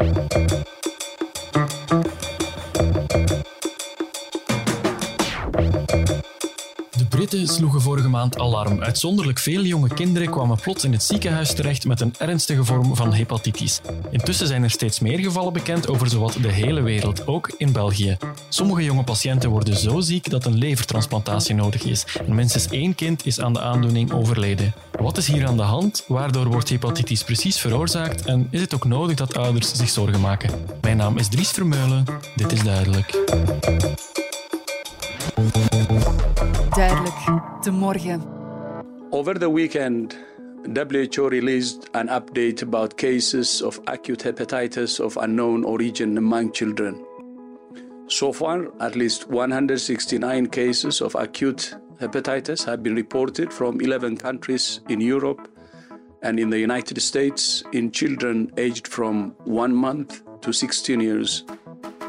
Thank you. Sloegen vorige maand alarm. Uitzonderlijk veel jonge kinderen kwamen plots in het ziekenhuis terecht met een ernstige vorm van hepatitis. Intussen zijn er steeds meer gevallen bekend over zowat de hele wereld, ook in België. Sommige jonge patiënten worden zo ziek dat een levertransplantatie nodig is. En minstens één kind is aan de aandoening overleden. Wat is hier aan de hand? Waardoor wordt hepatitis precies veroorzaakt? En is het ook nodig dat ouders zich zorgen maken? Mijn naam is Dries Vermeulen. Dit is duidelijk. Duidelijk, de morgen. Over the weekend, WHO released an update about cases of acute hepatitis of unknown origin among children. So far, at least 169 cases of acute hepatitis have been reported from 11 countries in Europe and in the United States in children aged from one month to 16 years.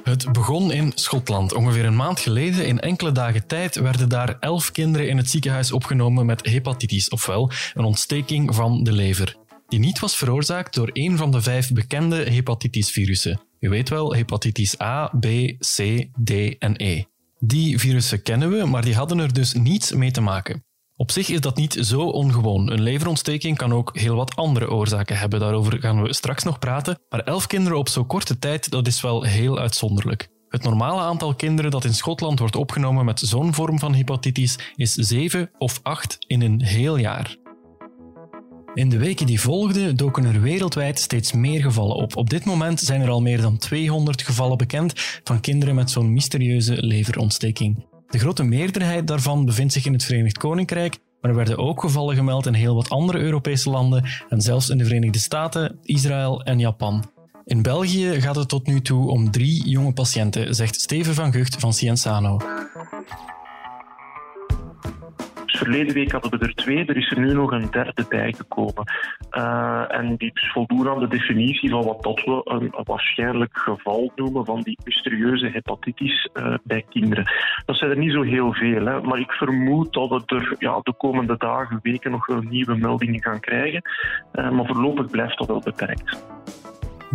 Het begon in Schotland. Ongeveer een maand geleden, in enkele dagen tijd, werden daar elf kinderen in het ziekenhuis opgenomen met hepatitis, ofwel een ontsteking van de lever, die niet was veroorzaakt door een van de vijf bekende hepatitisvirussen. U weet wel, hepatitis A, B, C, D en E. Die virussen kennen we, maar die hadden er dus niets mee te maken. Op zich is dat niet zo ongewoon. Een leverontsteking kan ook heel wat andere oorzaken hebben. Daarover gaan we straks nog praten. Maar elf kinderen op zo'n korte tijd, dat is wel heel uitzonderlijk. Het normale aantal kinderen dat in Schotland wordt opgenomen met zo'n vorm van hepatitis is 7 of 8 in een heel jaar. In de weken die volgden doken er wereldwijd steeds meer gevallen op. Op dit moment zijn er al meer dan 200 gevallen bekend van kinderen met zo'n mysterieuze leverontsteking. De grote meerderheid daarvan bevindt zich in het Verenigd Koninkrijk, maar er werden ook gevallen gemeld in heel wat andere Europese landen en zelfs in de Verenigde Staten, Israël en Japan. In België gaat het tot nu toe om drie jonge patiënten, zegt Steven van Gucht van Cienzano verleden week hadden we er twee, er is er nu nog een derde bijgekomen. Uh, en die voldoen aan de definitie van wat dat we een, waarschijnlijk geval noemen van die mysterieuze hepatitis uh, bij kinderen. Dat zijn er niet zo heel veel, hè, maar ik vermoed dat we er ja, de komende dagen, weken nog wel nieuwe meldingen gaan krijgen. Uh, maar voorlopig blijft dat wel beperkt.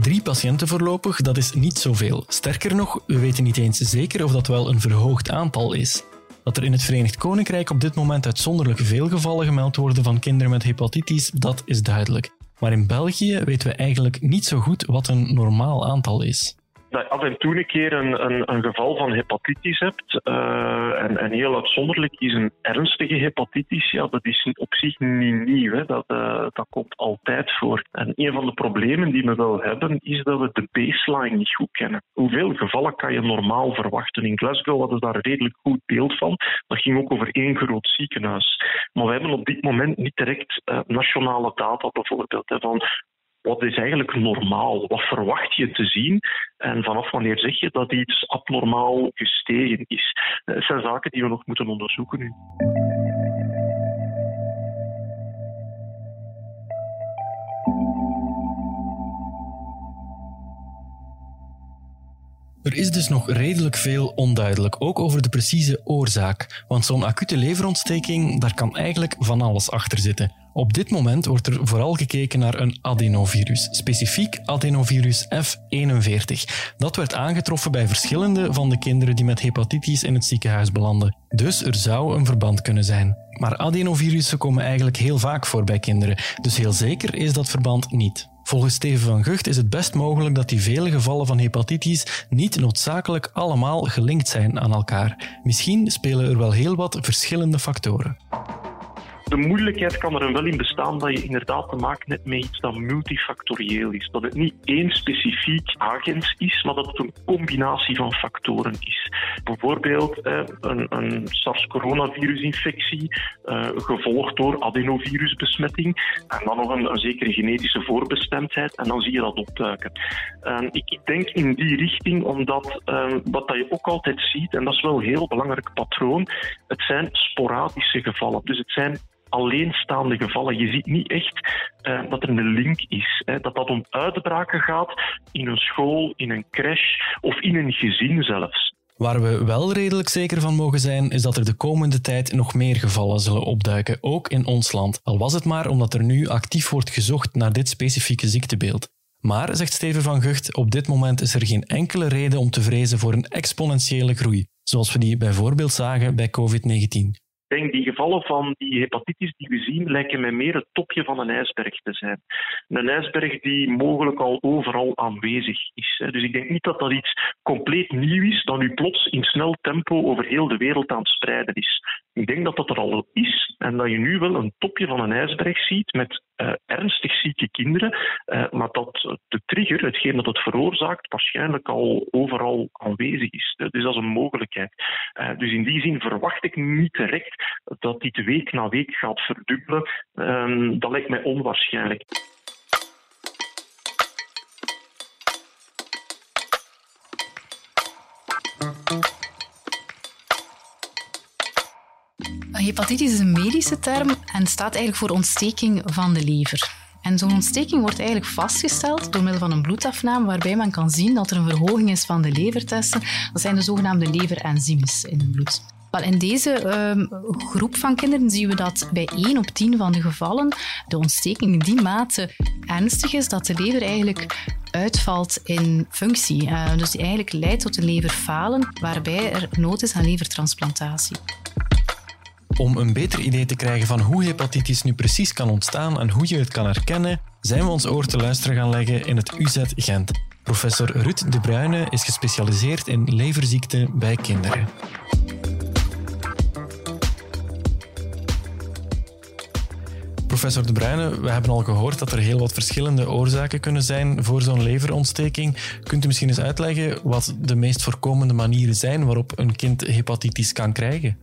Drie patiënten voorlopig, dat is niet zoveel. Sterker nog, we weten niet eens zeker of dat wel een verhoogd aantal is. Dat er in het Verenigd Koninkrijk op dit moment uitzonderlijk veel gevallen gemeld worden van kinderen met hepatitis, dat is duidelijk. Maar in België weten we eigenlijk niet zo goed wat een normaal aantal is dat je af en toe een keer een, een, een geval van hepatitis hebt. Uh, en, en, heel uitzonderlijk is een ernstige hepatitis. Ja, dat is op zich niet nieuw. Hè. Dat, uh, dat komt altijd voor. En een van de problemen die we wel hebben, is dat we de baseline niet goed kennen. Hoeveel gevallen kan je normaal verwachten? In Glasgow hadden ze daar een redelijk goed beeld van. Dat ging ook over één groot ziekenhuis. Maar we hebben op dit moment niet direct uh, nationale data bijvoorbeeld. Hè, van wat is eigenlijk normaal? Wat verwacht je te zien? En vanaf wanneer zeg je dat iets abnormaal gestegen is? Dat zijn zaken die we nog moeten onderzoeken nu. Er is dus nog redelijk veel onduidelijk, ook over de precieze oorzaak. Want zo'n acute leverontsteking, daar kan eigenlijk van alles achter zitten. Op dit moment wordt er vooral gekeken naar een adenovirus, specifiek adenovirus F41. Dat werd aangetroffen bij verschillende van de kinderen die met hepatitis in het ziekenhuis belanden. Dus er zou een verband kunnen zijn. Maar adenovirussen komen eigenlijk heel vaak voor bij kinderen, dus heel zeker is dat verband niet. Volgens Steven van Gucht is het best mogelijk dat die vele gevallen van hepatitis niet noodzakelijk allemaal gelinkt zijn aan elkaar. Misschien spelen er wel heel wat verschillende factoren. De moeilijkheid kan er wel in bestaan dat je inderdaad te maken hebt met iets dat multifactorieel is. Dat het niet één specifiek agent is, maar dat het een combinatie van factoren is. Bijvoorbeeld een, een SARS-coronavirusinfectie, eh, gevolgd door adenovirusbesmetting, en dan nog een, zekere genetische voorbestemdheid, en dan zie je dat opduiken. ik denk in die richting, omdat uh, wat je ook altijd ziet, en dat is wel een heel belangrijk patroon, het zijn sporadische gevallen. Dus het zijn alleenstaande gevallen. Je ziet niet echt uh, dat er een link is. Hè. Dat dat om uitbraken gaat in een school, in een crash of in een gezin zelfs. Waar we wel redelijk zeker van mogen zijn, is dat er de komende tijd nog meer gevallen zullen opduiken, ook in ons land. Al was het maar omdat er nu actief wordt gezocht naar dit specifieke ziektebeeld. Maar, zegt Steven van Gucht, op dit moment is er geen enkele reden om te vrezen voor een exponentiële groei, zoals we die bijvoorbeeld zagen bij COVID-19. Denk die gevallen van die hepatitis die we zien lijken mij meer het topje van een ijsberg te zijn. Een ijsberg die mogelijk al overal aanwezig is. Dus ik denk niet dat dat iets compleet nieuw is dat nu plots in snel tempo over heel de wereld aan het spreiden is. Ik denk dat dat er al is en dat je nu wel een topje van een ijsberg ziet met uh, ernstig zieke kinderen, maar dat de trigger, hetgeen dat het veroorzaakt, waarschijnlijk al overal aanwezig is. Dus dat is een mogelijkheid. Dus in die zin verwacht ik niet direct dat dit week na week gaat verdubbelen. Ehm, dat lijkt mij onwaarschijnlijk. Hepatitis is een medische term en staat eigenlijk voor ontsteking van de lever. En zo'n ontsteking wordt eigenlijk vastgesteld door middel van een bloedafname, waarbij men kan zien dat er een verhoging is van de levertesten. Dat zijn de zogenaamde leverenzymes in het bloed. In deze uh, groep van kinderen zien we dat bij 1 op 10 van de gevallen de ontsteking in die mate ernstig is dat de lever eigenlijk uitvalt in functie. Uh, dus die eigenlijk leidt tot een leverfalen, waarbij er nood is aan levertransplantatie. Om een beter idee te krijgen van hoe hepatitis nu precies kan ontstaan en hoe je het kan herkennen, zijn we ons oor te luisteren gaan leggen in het UZ Gent. Professor Ruud de Bruyne is gespecialiseerd in leverziekten bij kinderen. Professor De Bruyne, we hebben al gehoord dat er heel wat verschillende oorzaken kunnen zijn voor zo'n leverontsteking. Kunt u misschien eens uitleggen wat de meest voorkomende manieren zijn waarop een kind hepatitis kan krijgen?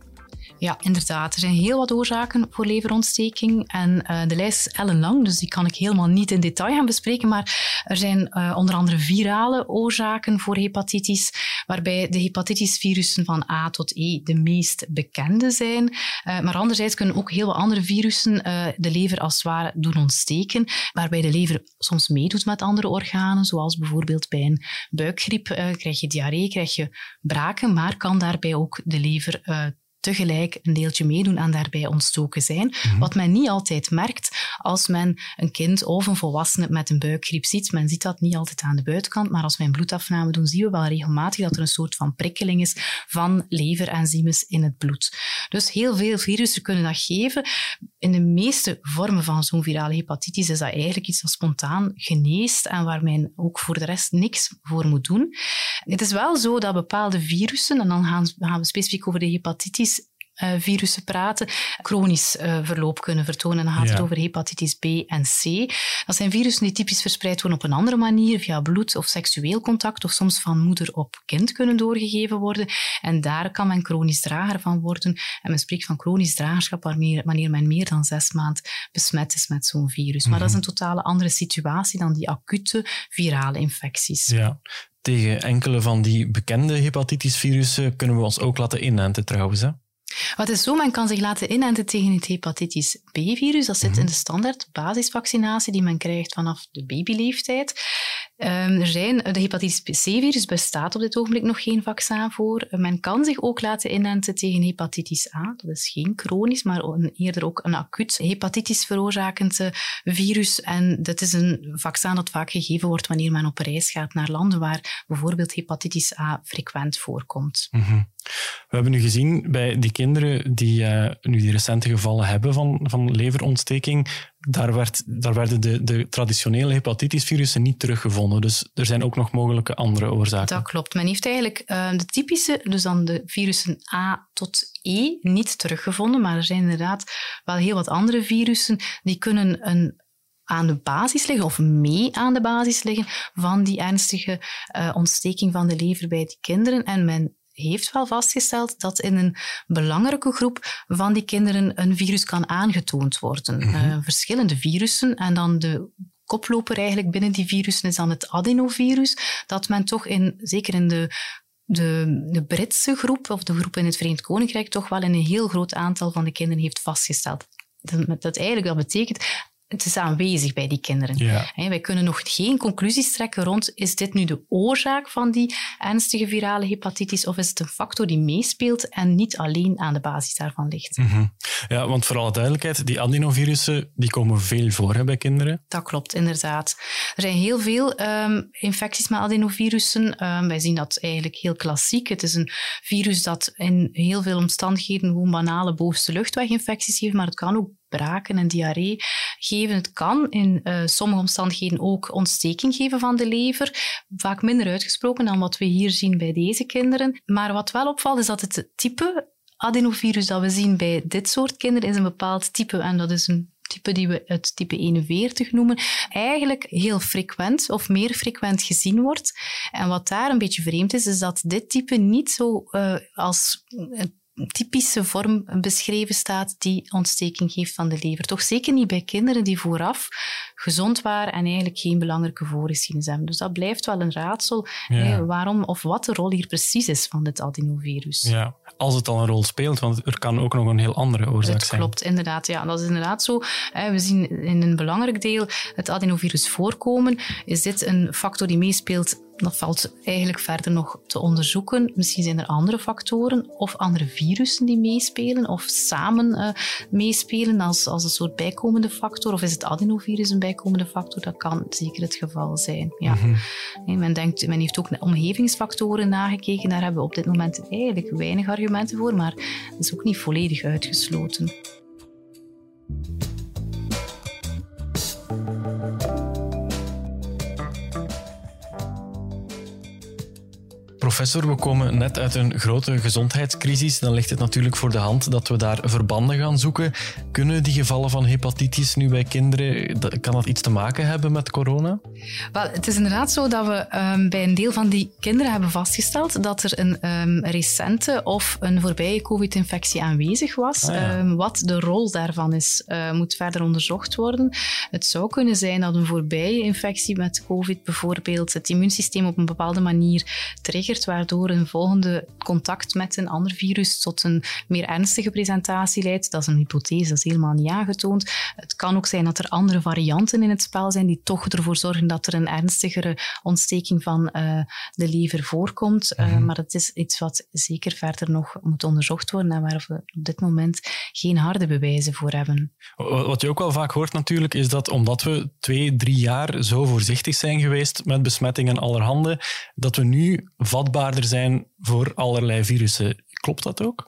Ja, inderdaad. Er zijn heel wat oorzaken voor leverontsteking. En uh, de lijst is ellenlang, dus die kan ik helemaal niet in detail gaan bespreken. Maar er zijn uh, onder andere virale oorzaken voor hepatitis, waarbij de hepatitisvirussen van A tot E de meest bekende zijn. Uh, maar anderzijds kunnen ook heel wat andere virussen de lever als het ware doen ontsteken, waarbij de lever soms meedoet met andere organen, zoals bijvoorbeeld bij een buikgriep krijg je diarree, krijg je braken, maar kan daarbij ook de lever tegelijk een deeltje meedoen en daarbij ontstoken zijn. Mhm. Wat men niet altijd merkt als men een kind of een volwassene met een buikgriep ziet. Men ziet dat niet altijd aan de buitenkant, maar als wij een bloedafname doen, zien we wel regelmatig dat er een soort van prikkeling is van leverenzymes in het bloed. Dus heel veel virussen kunnen dat geven. In de meeste vormen van zo'n virale hepatitis is dat eigenlijk iets dat spontaan geneest en waar men ook voor de rest niks voor moet doen. Het is wel zo dat bepaalde virussen, en dan gaan, we specifiek over de hepatitis virussen praten, chronisch uh, verloop kunnen vertonen. Dan gaat het over hepatitis B en C. Dat zijn virussen die typisch verspreid worden op een andere manier, via bloed of seksueel contact, of soms van moeder op kind kunnen doorgegeven worden. En daar kan men chronisch drager van worden. En men spreekt van chronisch dragerschap wanneer, men meer dan zes maanden besmet is met zo'n virus. Maar dat is mhm. een totale andere situatie dan die acute virale infecties. Ja. Tegen enkele van die bekende hepatitisvirussen kunnen we ons ook laten inenten trouwens. Hè? Wat is zo, men kan zich laten inenten tegen het hepatitis B-virus. Dat zit in mhm. de standaard basisvaccinatie die men krijgt vanaf de babyleeftijd. Um, er zijn, de hepatitis C-virus bestaat op dit ogenblik nog geen vaccin voor. Men kan zich ook laten inenten tegen hepatitis A. Dat is geen chronisch, maar een, eerder ook een acuut hepatitis veroorzakend virus. En dat is een vaccin dat vaak gegeven wordt wanneer men op reis gaat naar landen waar bijvoorbeeld hepatitis A frequent voorkomt. Mm we hebben nu gezien bij die kinderen die uh, nu die recente gevallen hebben van, van leverontsteking, daar, werd, daar werden de, de traditionele hepatitisvirussen niet teruggevonden. Dus er zijn ook nog mogelijke andere oorzaken. Dat klopt. Men heeft eigenlijk uh, de typische, dus dan de virussen A tot E, niet teruggevonden. Maar er zijn inderdaad wel heel wat andere virussen die kunnen een aan de basis liggen of mee aan de basis liggen van die ernstige uh, ontsteking van de lever bij die kinderen. En men heeft wel vastgesteld dat in een belangrijke groep van die kinderen een virus kan aangetoond worden. Mm verschillende virussen en dan de koploper eigenlijk binnen die virussen is dan het adenovirus, dat men toch in, zeker in de de, de Britse groep, of de groep in het Verenigd Koninkrijk, toch wel in een heel groot aantal van de kinderen heeft vastgesteld. Dat, dat eigenlijk dat betekent het is aanwezig bij die kinderen. Ja. wij kunnen nog geen conclusies trekken rond, is dit nu de oorzaak van die ernstige virale hepatitis of is het een factor die meespeelt en niet alleen aan de basis daarvan ligt? Mhm. Ja, want voor alle duidelijkheid, die adenovirussen die komen veel voor hè, bij kinderen. Dat klopt, inderdaad. Er zijn heel veel ehm, infecties met adenovirussen. Ehm, wij zien dat eigenlijk heel klassiek. Het is een virus dat in heel veel omstandigheden gewoon banale bovenste luchtweginfecties geeft, maar het kan ook braken en diarree geven. Het kan in uh, sommige omstandigheden ook ontsteking geven van de lever. Vaak minder uitgesproken dan wat we hier zien bij deze kinderen. Maar wat wel opvalt is dat het type adenovirus dat we zien bij dit soort kinderen is een bepaald type en dat is een type die we het type 41 noemen, eigenlijk heel frequent of meer frequent gezien wordt. En wat daar een beetje vreemd is, is dat dit type niet zo uh, als typische vorm beschreven staat die ontsteking geeft van de lever. Toch zeker niet bij kinderen die vooraf gezond waren en eigenlijk geen belangrijke voorgeschiedenis hebben. Dus dat blijft wel een raadsel hè, waarom of wat de rol hier precies is van dit adenovirus. Ja, als het al een rol speelt, want er kan ook nog een heel andere oorzaak het zijn. Klopt, inderdaad. Ja, dat is inderdaad zo. We zien in een belangrijk deel het adenovirus voorkomen. Is dit een factor die meespeelt dat valt eigenlijk verder nog te onderzoeken. Misschien zijn er andere factoren of andere virussen die meespelen of samen uh, meespelen als, als een soort bijkomende factor. Of is het adenovirus een bijkomende factor? Dat kan zeker het geval zijn. Ja. Mm men, denkt, men heeft ook omgevingsfactoren nagekeken. Daar hebben we op dit moment eigenlijk weinig argumenten voor, maar dat is ook niet volledig uitgesloten. Professor, we komen net uit een grote gezondheidscrisis. Dan ligt het natuurlijk voor de hand dat we daar verbanden gaan zoeken. Kunnen die gevallen van hepatitis nu bij kinderen, kan dat iets te maken hebben met corona? Wel, het is inderdaad zo dat we um, bij een deel van die kinderen hebben vastgesteld dat er een um, recente of een voorbije COVID-infectie aanwezig was. Ah, ja. um, wat de rol daarvan is, uh, moet verder onderzocht worden. Het zou kunnen zijn dat een voorbije infectie met COVID bijvoorbeeld het immuunsysteem op een bepaalde manier triggert waardoor een volgende contact met een ander virus tot een meer ernstige presentatie leidt. Dat is een hypothese, dat is helemaal niet aangetoond. Het kan ook zijn dat er andere varianten in het spel zijn die toch ervoor zorgen dat er een ernstigere ontsteking van uh, de lever voorkomt. Uh, mm -hmm. Maar het is iets wat zeker verder nog moet onderzocht worden en waar we op dit moment geen harde bewijzen voor hebben. Wat je ook wel vaak hoort natuurlijk, is dat omdat we twee, drie jaar zo voorzichtig zijn geweest met besmettingen allerhande, dat we nu vatbaarder zijn voor allerlei virussen. Klopt dat ook?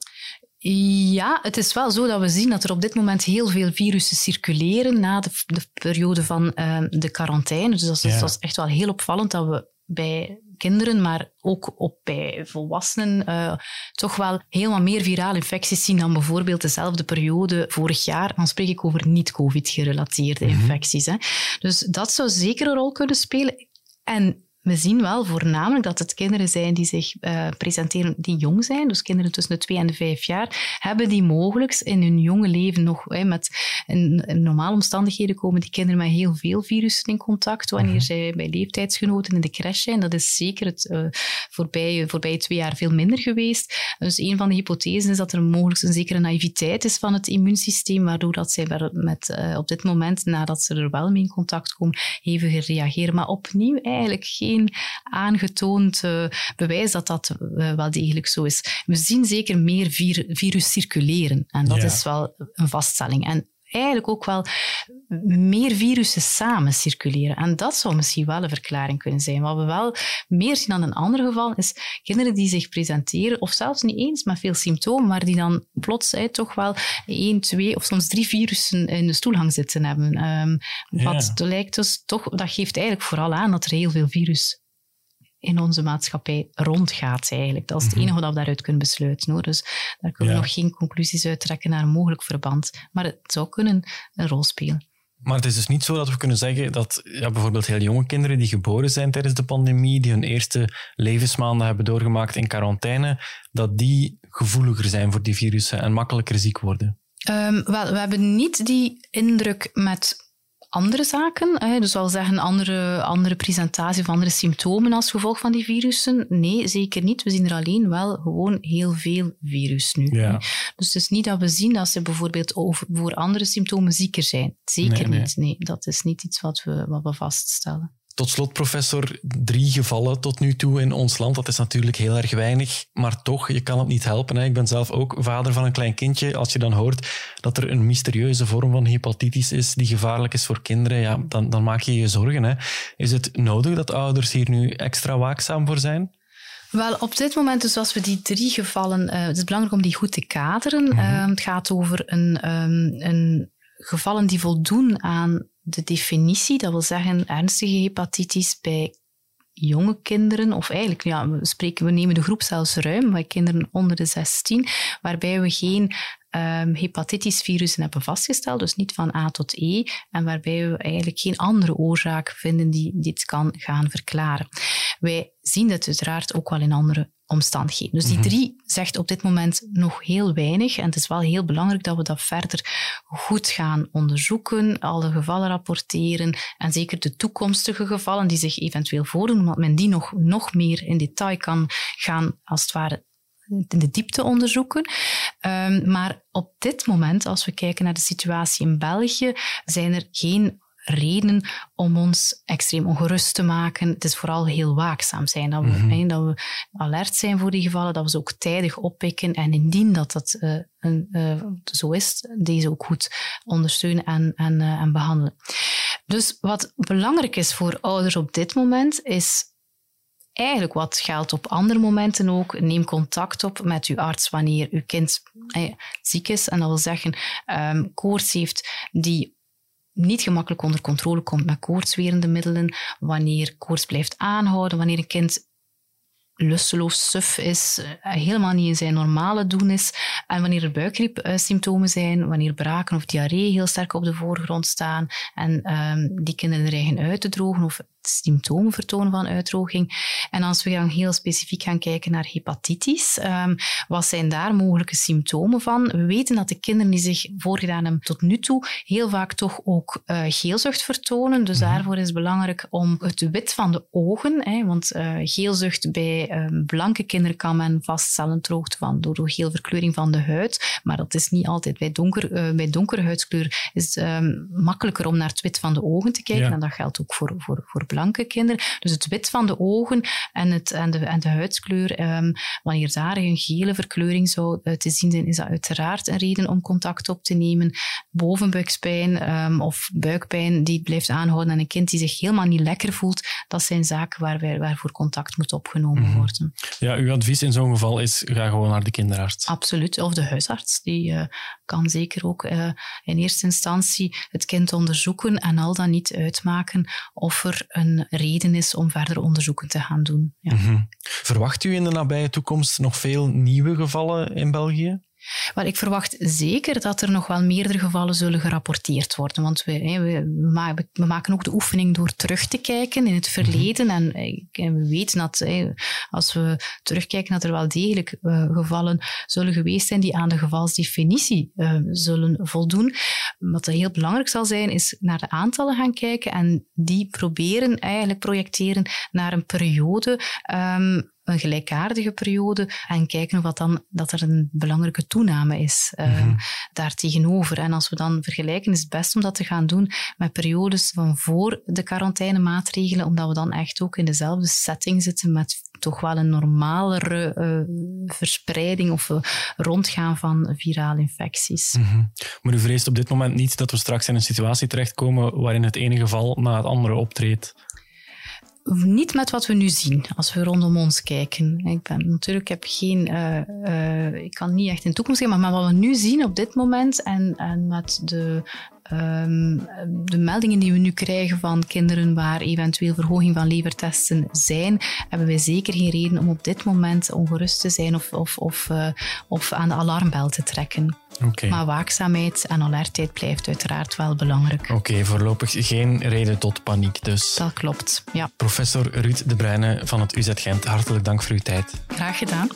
Ja, het is wel zo dat we zien dat er op dit moment heel veel virussen circuleren na de, de periode van uh, de quarantaine. Dus dat is, ja. dat is echt wel heel opvallend dat we bij kinderen, maar ook op bij volwassenen, uh, toch wel helemaal meer virale infecties zien dan bijvoorbeeld dezelfde periode vorig jaar. Dan spreek ik over niet-COVID-gerelateerde mm -hmm. infecties. Hè. Dus dat zou zeker een rol kunnen spelen. En we zien wel voornamelijk dat het kinderen zijn die zich uh, presenteren, die jong zijn, dus kinderen tussen de twee en de vijf jaar, hebben die mogelijk in hun jonge leven nog hè, met in, in, normale omstandigheden komen die kinderen met heel veel virussen in contact wanneer mm -hmm. zij bij leeftijdsgenoten in de crash zijn. Dat is zeker het uh, voorbije, voorbije twee jaar veel minder geweest. Dus een van de hypothesen is dat er mogelijk een zekere naïviteit is van het immuunsysteem, waardoor dat zij met, uh, op dit moment, nadat ze er wel mee in contact komen, heviger reageren. Maar opnieuw eigenlijk geen aangetoond uh, bewijs dat dat uh, wel degelijk zo is. We zien zeker meer vir virus circuleren en dat ja. is wel een vaststelling. En eigenlijk ook wel meer virussen samen circuleren. En dat zou misschien wel een verklaring kunnen zijn. Wat we wel meer zien dan in andere gevallen, is kinderen die zich presenteren, of zelfs niet eens met veel symptomen, maar die dan plots hey, toch wel één, twee of soms drie virussen in de stoelhang zitten hebben. Um, wat ja. lijkt dus toch, dat geeft eigenlijk vooral aan dat er heel veel virus in onze maatschappij rondgaat eigenlijk. Dat is het enige wat we daaruit kunnen besluiten. Hoor. Dus daar kunnen ja. we nog geen conclusies uittrekken naar een mogelijk verband. Maar het zou kunnen een rol spelen. Maar het is dus niet zo dat we kunnen zeggen dat ja, bijvoorbeeld heel jonge kinderen die geboren zijn tijdens de pandemie, die hun eerste levensmaanden hebben doorgemaakt in quarantaine, dat die gevoeliger zijn voor die virussen en makkelijker ziek worden. Um, wel, we hebben niet die indruk met andere zaken? Dus al zeggen andere, andere presentatie of andere symptomen als gevolg van die virussen? Nee, zeker niet. We zien er alleen wel gewoon heel veel virus nu. Ja. Dus het is niet dat we zien dat ze bijvoorbeeld over, voor andere symptomen zieker zijn. Zeker Nee, niet. Nee, dat is niet iets wat we, wat we vaststellen. Tot slot, professor, drie gevallen tot nu toe in ons land. Dat is natuurlijk heel erg weinig, maar toch, je kan het niet helpen. Hè. Ik ben zelf ook vader van een klein kindje. Als je dan hoort dat er een mysterieuze vorm van hepatitis is die gevaarlijk is voor kinderen, ja, dan, dan maak je je zorgen. Hè. Is het nodig dat ouders hier nu extra waakzaam voor zijn? Wel, op dit moment, dus als we die drie gevallen, eh, het is belangrijk om die goed te kaderen. Eh, het gaat over een, ehm, een gevallen die voldoen aan de definitie, dat wil zeggen ernstige hepatitis bij jonge kinderen, of eigenlijk, ja, we, spreken, we nemen de groep zelfs ruim, bij kinderen onder de 16, waarbij we geen um, hepatitisvirussen hebben vastgesteld, dus niet van A tot E, en waarbij we eigenlijk geen andere oorzaak vinden die dit kan gaan verklaren. Wij zien dat uiteraard ook wel in andere omstandigheden. Dus die drie zegt op dit moment nog heel weinig. En het is wel heel belangrijk dat we dat verder goed gaan onderzoeken, alle gevallen rapporteren en zeker de toekomstige gevallen die zich eventueel voordoen, omdat men die nog, nog meer in detail kan gaan, als het ware, in de diepte onderzoeken. Um, maar op dit moment, als we kijken naar de situatie in België, zijn er geen redenen om ons extreem ongerust te maken. Het is vooral heel waakzaam zijn, dat we, mm -hmm. dat we alert zijn voor die gevallen, dat we ze ook tijdig oppikken en indien dat dat uh, een, uh, zo is, deze ook goed ondersteunen en, en, uh, en behandelen. Dus wat belangrijk is voor ouders op dit moment, is eigenlijk wat geldt op andere momenten ook. Neem contact op met uw arts wanneer uw kind eh, ziek is. En dat wil zeggen, um, koorts heeft die niet gemakkelijk onder controle komt met koortswerende middelen, wanneer koorts blijft aanhouden, wanneer een kind lusteloos, suf is, helemaal niet in zijn normale doen is. En wanneer er buikgriepsymptomen zijn, wanneer braken of diarree heel sterk op de voorgrond staan en um, die kinderen dreigen uit te drogen of symptomen vertonen van uitdroging. En als we dan heel specifiek gaan kijken naar hepatitis, um, wat zijn daar mogelijke symptomen van? We weten dat de kinderen die zich voorgedaan hebben tot nu toe heel vaak toch ook uh, geelzucht vertonen. Dus mm-hmm. daarvoor is het belangrijk om het wit van de ogen, hè, want uh, geelzucht bij um, blanke kinderen kan men vaststellen droogte van door, door geelverkleuring van de huid, maar dat is niet altijd. Bij, donker, uh, bij donkere huidskleur is het um, makkelijker om naar het wit van de ogen te kijken ja. en dat geldt ook voor, voor, voor blanke kinderen. Dus het wit van de ogen en, het, en, de, en de huidskleur, um, wanneer daar een gele verkleuring zou uh, te zien zijn, is dat uiteraard een reden om contact op te nemen. Bovenbuikspijn um, of buikpijn die blijft aanhouden en een kind die zich helemaal niet lekker voelt, dat zijn zaken waar wij, waarvoor contact moet opgenomen mm-hmm. worden. Ja, uw advies in zo'n geval is, ga gewoon naar de kinderarts. Absoluut, of de huisarts. Die uh, kan zeker ook uh, in eerste instantie het kind onderzoeken en al dan niet uitmaken of er een reden is om verder onderzoeken te gaan doen. Ja. Mm-hmm. Verwacht u in de nabije toekomst nog veel nieuwe gevallen in België? Maar ik verwacht zeker dat er nog wel meerdere gevallen zullen gerapporteerd worden. Want we, we, we maken ook de oefening door terug te kijken in het verleden. En, we weten dat als we terugkijken, dat er wel degelijk uh, gevallen zullen geweest zijn die aan de gevalsdefinitie zullen voldoen. Wat heel belangrijk zal zijn, is naar de aantallen gaan kijken en die proberen, eigenlijk projecteren naar een periode. Um, een gelijkaardige periode en kijken wat dan dat er een belangrijke toename is uh, mm-hmm. daar tegenover. En als we dan vergelijken, is het best om dat te gaan doen met periodes van voor de quarantainemaatregelen, omdat we dan echt ook in dezelfde setting zitten met toch wel een normalere uh, verspreiding of uh, rondgaan van virale infecties. Mm-hmm. Maar u vreest op dit moment niet dat we straks in een situatie terechtkomen waarin het ene geval na het andere optreedt? Niet met wat we nu zien, als we rondom ons kijken. Ik ben natuurlijk, heb geen, uh, uh, ik kan niet echt in de toekomst kijken, maar met wat we nu zien op dit moment en, en met de, um, de meldingen die we nu krijgen van kinderen waar eventueel verhoging van levertesten zijn, hebben wij zeker geen reden om op dit moment ongerust te zijn of, of, of, uh, of aan de alarmbel te trekken. Okay. Maar waakzaamheid en alertheid blijft uiteraard wel belangrijk. Oké, okay, voorlopig geen reden tot paniek dus. Dat klopt, ja. Professor Ruud de Bruyne van het UZ Gent, hartelijk dank voor uw tijd. Graag gedaan.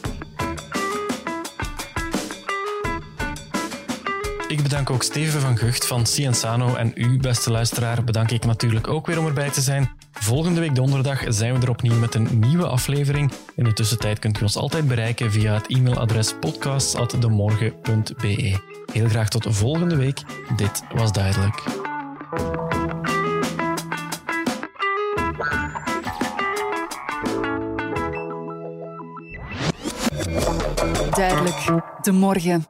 Ik bedank ook Steven van Gucht van Cienzano en u, beste luisteraar, bedank ik natuurlijk ook weer om erbij te zijn. Volgende week donderdag zijn we er opnieuw met een nieuwe aflevering. In de tussentijd kunt u ons altijd bereiken via het e-mailadres podcasts.demorgen.be. Heel graag tot volgende week. Dit was duidelijk. Duidelijk, de morgen.